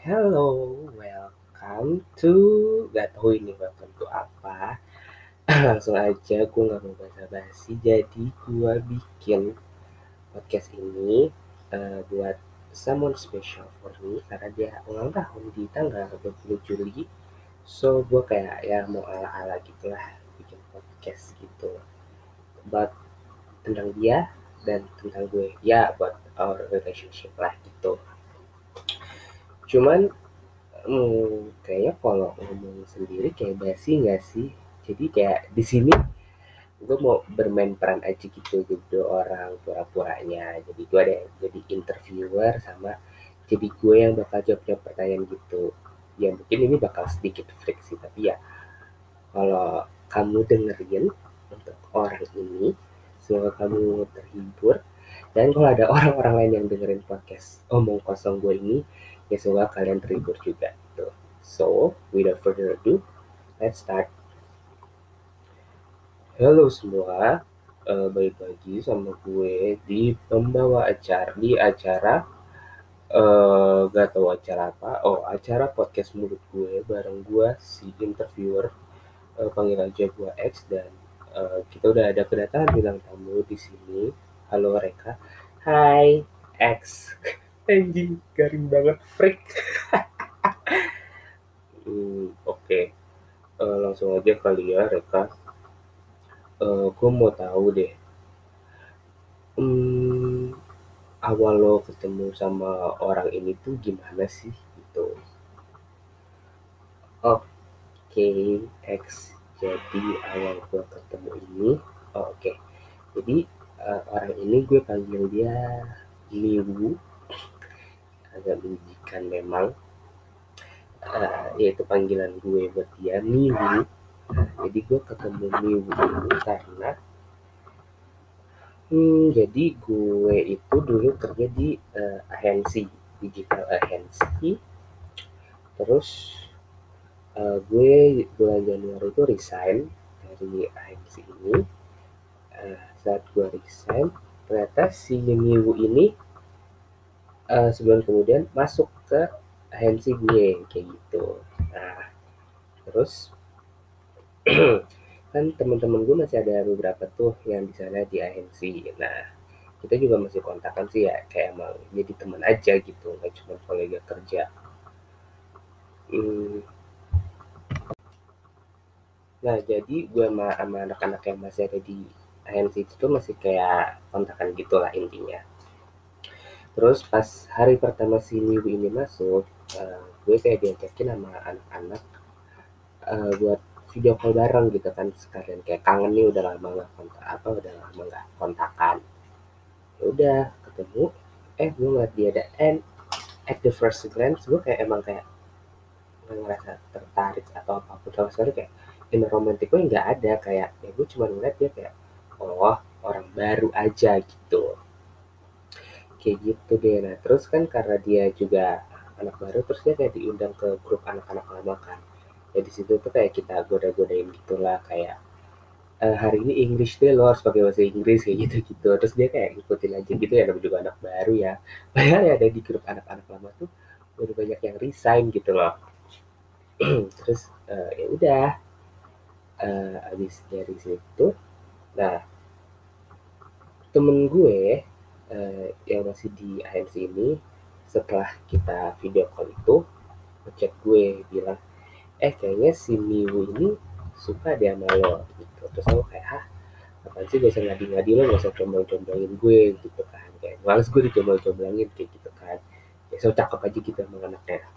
Hello, welcome to gak tahu ini welcome to apa. Langsung aja gue gak mau basa-basi. Jadi gue bikin podcast ini uh, buat someone special for me karena dia ulang tahun di tanggal 20 Juli. So gue kayak ya mau ala-ala gitu lah bikin podcast gitu. Buat tentang dia dan tentang gue. Ya buat our relationship lah gitu cuman hmm, kayaknya kalau ngomong sendiri kayak basi nggak sih? Jadi kayak di sini gue mau bermain peran aja gitu gitu orang pura-puranya. Jadi gue ada jadi interviewer sama jadi gue yang bakal jawab-jawab pertanyaan gitu. Ya mungkin ini bakal sedikit freak sih tapi ya kalau kamu dengerin untuk orang ini semoga kamu terhibur. Dan kalau ada orang-orang lain yang dengerin podcast omong kosong gue ini ya semoga kalian terhibur juga gitu. So, without further ado, let's start. Halo semua, uh, balik lagi sama gue di pembawa acara di acara uh, gak tahu acara apa. Oh, acara podcast mulut gue bareng gue si interviewer uh, panggil aja gue X dan uh, kita udah ada kedatangan bilang tamu di sini. Halo Reka. Hai X. anjing garing banget freak. Hmm, oke. Okay. uh, eh, langsung aja kali ya Reka. Uh, eh, gue mau tahu deh. Hmm, awal lo ketemu sama orang ini tuh gimana sih gitu? Oke okay, X jadi awal gue ketemu ini. Oh, oke. Okay. jadi uh, orang ini gue panggil dia Miwu agak menjijikan memang. Uh, yaitu panggilan gue buat dia Miwu jadi gue ketemu Miwu ini karena hmm, jadi gue itu dulu kerja di uh, agensi digital agency terus uh, gue bulan Januari itu resign dari agensi ini. Uh, saat gue resign ternyata si Miwu ini uh, sebulan kemudian masuk ke agensi gue kayak gitu. Nah terus kan teman-teman gue masih ada beberapa tuh yang di sana di agensi nah kita juga masih kontakkan sih ya kayak emang jadi teman aja gitu nggak cuma kolega kerja. Hmm. nah jadi gue sama, anak-anak yang masih ada di agensi itu masih kayak kontakan gitulah intinya terus pas hari pertama si minggu ini masuk uh, gue kayak diajakin sama anak-anak uh, buat video call bareng gitu kan sekalian. Kayak kangen nih udah lama nggak kontak apa udah lama nggak kontakan. Ya udah ketemu. Eh gue ngeliat dia ada and at the first glance gue kayak emang kayak ngerasa tertarik atau apa pun. Sama sekali kayak ini romantik gue nggak ada. Kayak ya gue cuma ngeliat dia kayak oh orang baru aja gitu kayak gitu deh. Nah terus kan karena dia juga anak baru terus dia kayak diundang ke grup anak-anak lama kan. Ya situ tuh kayak kita goda-godain gitulah kayak e, hari ini English deh lo harus pakai bahasa Inggris kayak gitu gitu terus dia kayak ngikutin aja gitu ya namanya juga anak baru ya. Padahal ya ada di grup anak-anak lama tuh udah banyak yang resign gitu loh. Terus uh, ya udah. Uh, abis dari situ nah temen gue uh, yang masih di ANC ini setelah kita video call itu ngechat gue bilang eh kayaknya si Miwu ini suka dia sama lo gitu. Terus aku kayak ah apa sih? Gak usah ngadi-ngadi lo gak usah comblang-comblangin gue gitu kan. Kayak males gue dicomblang-comblangin kayak gitu kan. Ya so cakep aja gitu emang anaknya.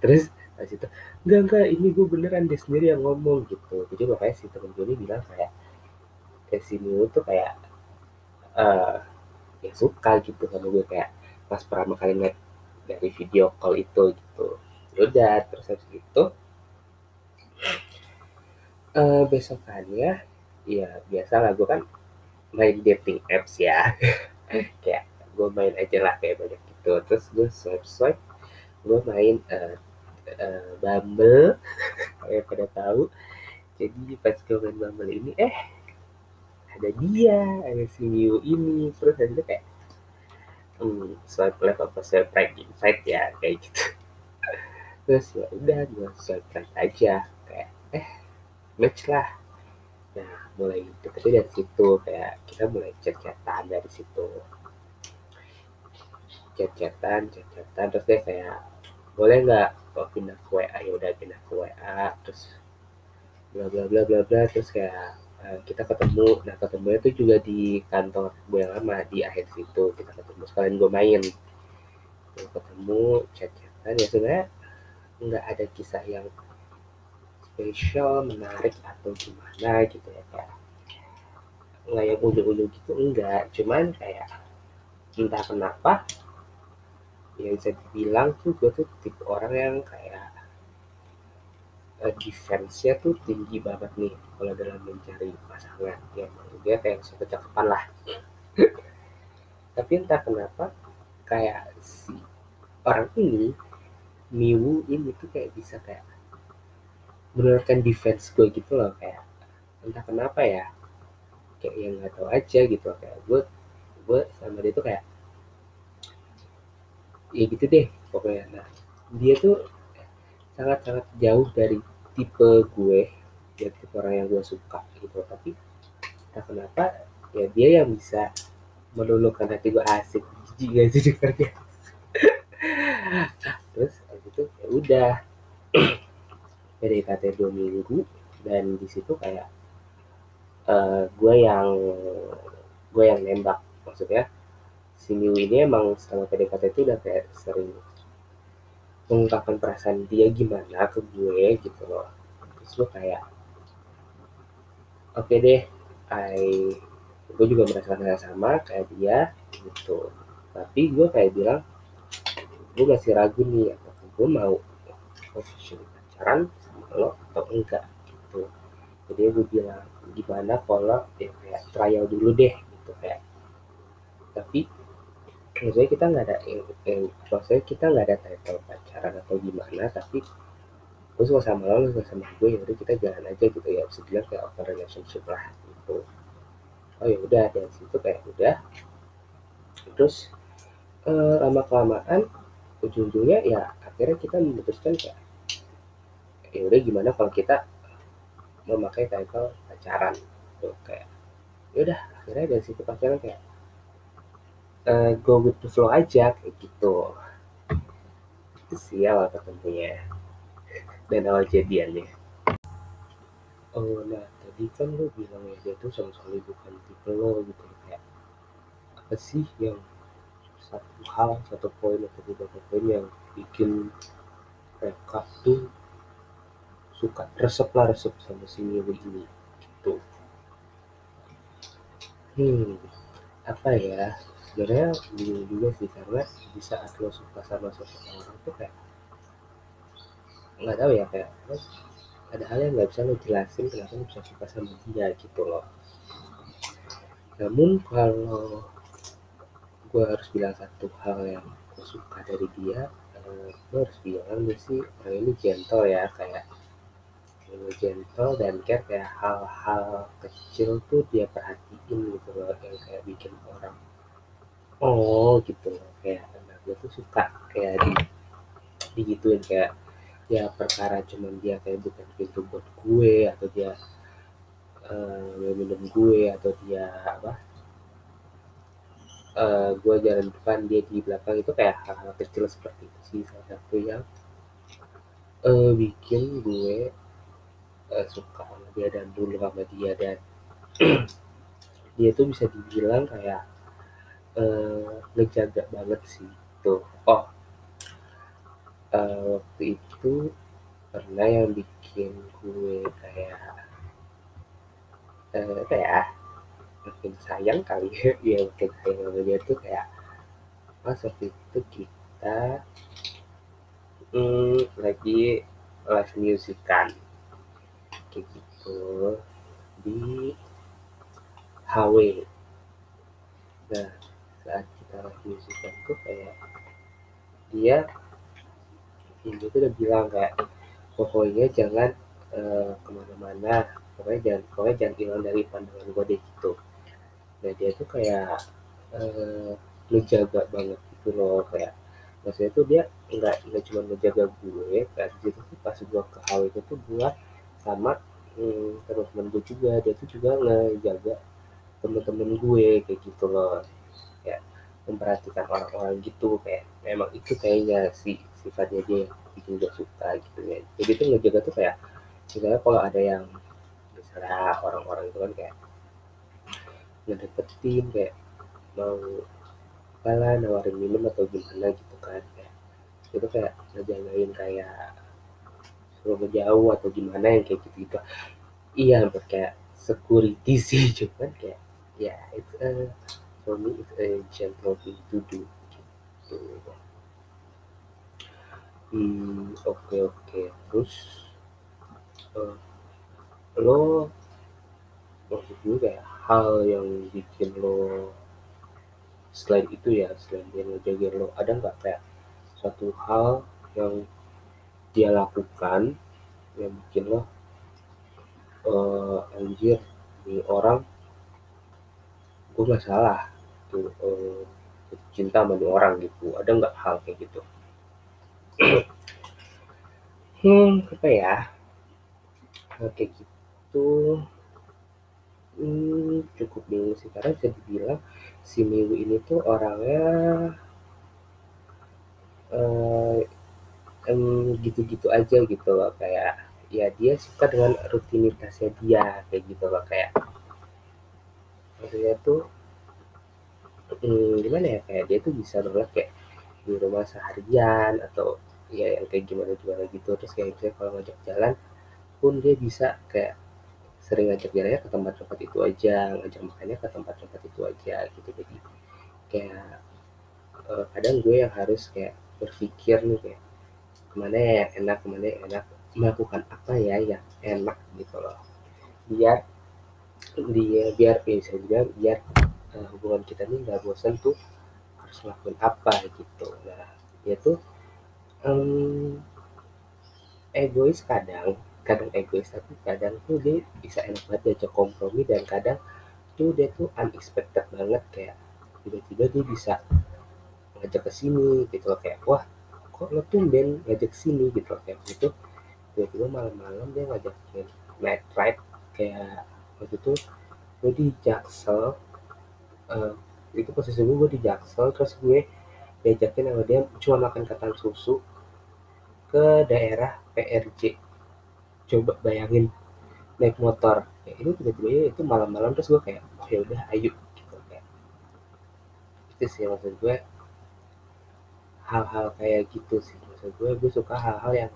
Terus pas itu enggak enggak ini gue beneran dia sendiri yang ngomong gitu. Jadi makanya si temen gue ini bilang kayak eh, si Miwu tuh kayak uh, ya suka gitu sama gue kayak pas pertama kali ngeliat dari video call itu gitu. Yaudah terus habis gitu uh, besokannya ya biasa lah gue kan main dating apps ya. Kayak gue main aja lah kayak banyak gitu. Terus gue swipe swipe gue main uh, uh, Bumble. Kayak pada tahu jadi pas gue main Bumble ini eh ada dia ada si Miu ini. Terus ada kayak hmm, swipe left apa swipe right? Invite ya kayak gitu. Terus ya udah gue swipe aja. Kayak eh match lah. Nah mulai deketnya dari situ kayak kita mulai chat-chatan dari situ. Chat-chatan terus dia kayak boleh nggak kalau pindah ke WA ya udah pindah ke WA terus bla bla bla bla bla. Terus kayak uh, kita ketemu. Nah ketemu itu juga di kantor gue yang lama di akhir situ. Kita ketemu sekalian gue main. Ketemu chat-chatan. Ya sebenarnya nggak ada kisah yang spesial menarik atau gimana gitu ya kayak nggak yang ulu-ulu gitu enggak cuman kayak entah kenapa ya bisa dibilang tuh gue tuh tipe orang yang kayak uh, defense-nya tuh tinggi banget nih kalau dalam mencari pasangan. Ya dia kayak suatu cakapan lah. Tapi entah kenapa kayak si orang ini Miwu ini tuh kayak bisa kayak menurunkan defense gue gitu loh kayak entah kenapa ya kayak yang nggak tahu aja gitu kayak gue gue sama dia tuh kayak ya gitu deh pokoknya. Nah dia tuh sangat sangat jauh dari tipe gue ya tipe orang yang gue suka gitu. Tapi entah kenapa ya dia yang bisa meluluhkan hati gue asik jijik gak sih dengarnya terus itu ya udah. PDKT dua minggu dan di situ kayak uh, gue yang gue yang nembak. Maksudnya si Miu ini emang selama PDKT itu udah kayak sering mengungkapkan perasaan dia gimana ke gue gitu loh. Terus gue kayak oke okay deh I gue juga merasakan hal sama kayak dia gitu. Tapi gue kayak bilang gue masih ragu nih apakah gue mau official pacaran lo atau enggak? Gitu. Jadi gue bilang gimana kalau ya kayak trial dulu deh gitu kayak. Tapi maksudnya kita nggak ada yang, yang maksudnya kita nggak ada title pacaran atau gimana tapi gue suka sama lo, lo suka sama gue ya udah kita jalan aja gitu ya. Bisa bilang kayak open relationship lah gitu. Oh ya udah dari situ kayak udah. Terus eh, lama kelamaan ujung-ujungnya ya akhirnya kita memutuskan kayak ya udah gimana kalau kita memakai title pacaran tuh kayak ya udah akhirnya dari situ pacaran kayak uh, go with the flow aja kayak gitu. Itu sih awal ketemunya dan awal jadiannya. Oh nah tadi kan lo bilang ya dia tuh sama sekali bukan tipe lo gitu kayak apa sih yang satu hal satu poin atau beberapa poin yang bikin mereka tuh suka resep lah resep sama si Mio ini gitu. Hmm apa ya sebenarnya bingung juga sih karena di saat lo suka sama seseorang tuh kayak nggak tahu ya kayak ada hal yang nggak bisa lo jelasin kenapa lo bisa suka sama dia gitu loh. Namun kalau gue harus bilang satu hal yang gue suka dari dia uh, gue harus bilang dia sih orang ini gentle ya kayak gentle dan care kayak hal-hal kecil tuh dia perhatiin gitu loh yang kayak bikin orang oh gitu. Kayak anak gue tuh suka kayak di digituin kayak ya perkara cuman dia kayak bukan pintu buat gue atau dia uh, minum gue atau dia apa uh, gue jalan depan dia di belakang itu kayak hal-hal kecil seperti itu sih salah satu yang uh, bikin gue uh, suka sama dia dan dulu sama dia dan dia tuh bisa dibilang kayak uh, ngejaga banget sih. Tuh. Oh. Uh, waktu itu pernah yang bikin gue kayak uh, ya? Makin sayang kali ya makin sayang sama dia tuh kayak pas waktu itu kita hmm, lagi live music kan. Kayak gitu. Di HW nah saat kita live music tuh kayak dia ini tuh udah bilang kayak pokoknya jangan uh, ke mana-mana pokoknya jangan pokoknya jangan hilang dari pandangan gue deh gitu. Nah dia tuh kayak uh, ngejaga banget gitu loh kayak maksudnya tuh dia nggak nggak cuma menjaga gue kan gitu tuh pas gue ke HW itu tuh gue sama hmm, teman-teman gue juga dia tuh juga ngejaga temen-temen gue kayak gitu loh ya memperhatikan orang-orang gitu kayak memang itu kayaknya si sifatnya dia bikin gue suka gitu ya. Jadi tuh ngejaga tuh kayak misalnya kalau ada yang misalnya orang-orang itu kan kayak ngedeketin kayak mau apalah nawarin minum atau gimana gitu kan kayak itu kayak ngejagain kayak suruh ngejauh atau gimana yang kayak gitu gitu iya hampir kayak security sih cuman kayak ya yeah, it's a for me it's a gentle thing to do hmm oke okay, oke okay. terus uh, lo maksud gue kayak hal yang bikin lo selain itu ya selain dia ngejagain lo ada nggak kayak suatu hal yang dia lakukan yang bikin lo uh, anjir ini orang gue nggak salah tuh uh, cinta sama orang gitu. Ada nggak hal kayak gitu? Hmm apa ya? Kayak gitu hmm, cukup bingung sih. Karena bisa dibilang si Miwi ini tuh orangnya uh, gitu-gitu aja gitu loh. Kayak ya dia suka dengan rutinitasnya dia kayak gitu loh. Kayak maksudnya tuh hmm, gimana ya kayak dia tuh bisa banget kayak di rumah seharian atau ya yang kayak gimana gimana gitu. Terus kayak misalnya kalau ngajak jalan pun dia bisa kayak sering ngajak jalannya ke tempat-tempat itu aja ngajak makannya ke tempat-tempat itu aja gitu. Jadi kayak uh, kadang gue yang harus kayak berpikir nih kayak ke mana ya yang enak ke mana yang enak melakukan apa ya yang enak gitu loh. Biar dia biar bisa juga biar uh, hubungan kita ini nggak bosan tuh harus ngelakuin apa gitu. Nah tuh um, egois kadang kadang egois tapi kadang tuh dia bisa enak banget diajak kompromi dan kadang tuh dia tuh unexpected banget kayak tiba-tiba dia bisa ngajak ke sini gitu loh kayak wah kok lo tumben ngajak sini? gitu loh kayak gitu. Tiba-tiba malam-malam dia ngajakin night ride kayak waktu itu gue di Jaksel uh, itu posisi gue, gue di Jaksel terus gue diajakin sama dia cuma makan kacang susu ke daerah PRJ coba bayangin naik motor. Ya, itu tiba-tiba ya, itu malam-malam terus gue kayak oh ya udah ayo gitu kayak. Itu sih maksud gue hal-hal kayak gitu sih maksud gue gue suka hal-hal yang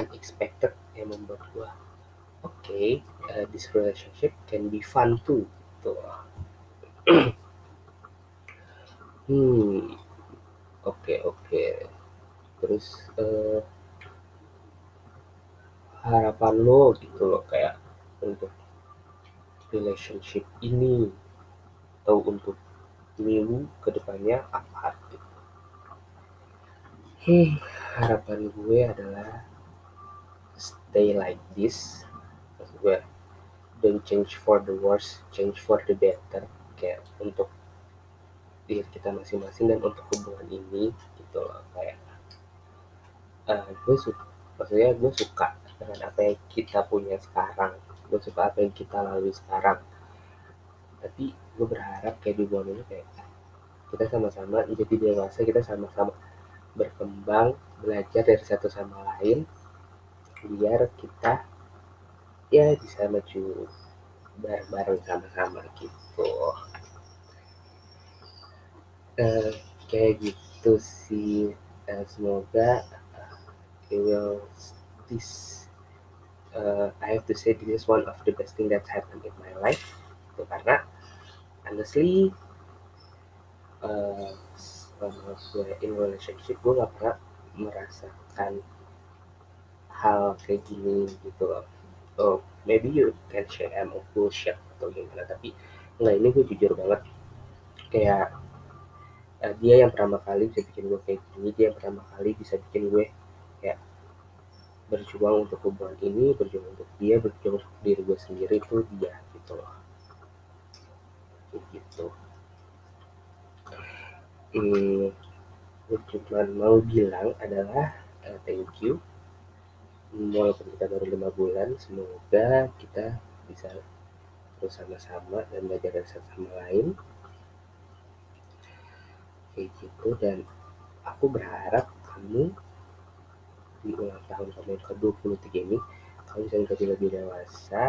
unexpected yang membuat gue oke okay, uh, this relationship can be fun too gitu hmm. Oke oke. Terus uh, harapan lo gitu loh kayak untuk relationship ini atau untuk minggu ke depannya apa gitu? Hmm, harapan gue adalah stay like this. Maksud gue don't change for the worse change for the better kayak untuk diri kita masing-masing dan untuk hubungan ini gitu loh. Kayak uh, gue suka maksudnya gue suka dengan apa yang kita punya sekarang. Gue suka apa yang kita lalui sekarang. Tapi gue berharap kayak di bulan ini kayak kita sama-sama menjadi dewasa kita sama-sama berkembang belajar dari satu sama lain biar kita ya bisa maju bareng-bareng sama-sama gitu. Uh, kayak gitu sih. Uh, semoga it will this uh, I have to say this is one of the best thing that happened in my life. Itu karena honestly uh, in relationship gue gak pernah merasakan hal kayak gini gitu loh. Oh maybe you can share I'm a bullshit atau gimana tapi nggak ini gue jujur banget. Kayak uh, dia yang pertama kali bisa bikin gue kayak gini dia yang pertama kali bisa bikin gue kayak berjuang untuk hubungan ini berjuang untuk dia berjuang untuk diri gue sendiri itu dia gitu loh. Gitu. Hmm, gue cuma mau bilang adalah uh, thank you walaupun kita baru lima bulan semoga kita bisa terus sama-sama dan belajar dari satu sama lain. Kayak gitu dan aku berharap kamu di ulang tahun kamu yang ke-23 ini kamu bisa menjadi lebih dewasa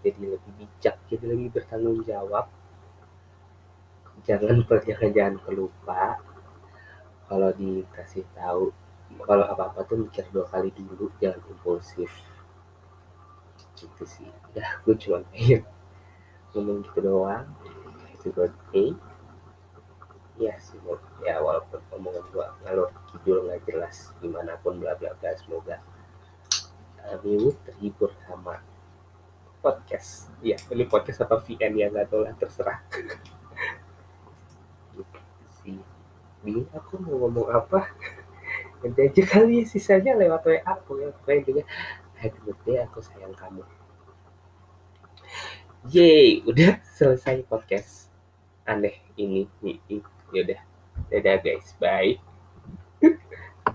jadi lebih bijak jadi lebih bertanggung jawab. Jangan jangan jangan kelupa kalau dikasih tahu kalau apa apa tuh mikir dua kali dulu jangan impulsif. Gitu sih. Ya gue cuma pengen ngomong gitu doang. Itu birthday ya sih ya walaupun omongan gue ngalor kidul nggak jelas di mana pun bla bla bla semoga uh, terhibur sama podcast. Ya ini podcast apa VN ya nggak tahu lah terserah. Gitu sih. Bingung aku mau ngomong apa nanti aja kali ya sisanya lewat WA aku ya pokoknya intinya happy birthday aku sayang kamu Yeay, udah selesai podcast aneh ini. Ya udah. Dadah guys, bye.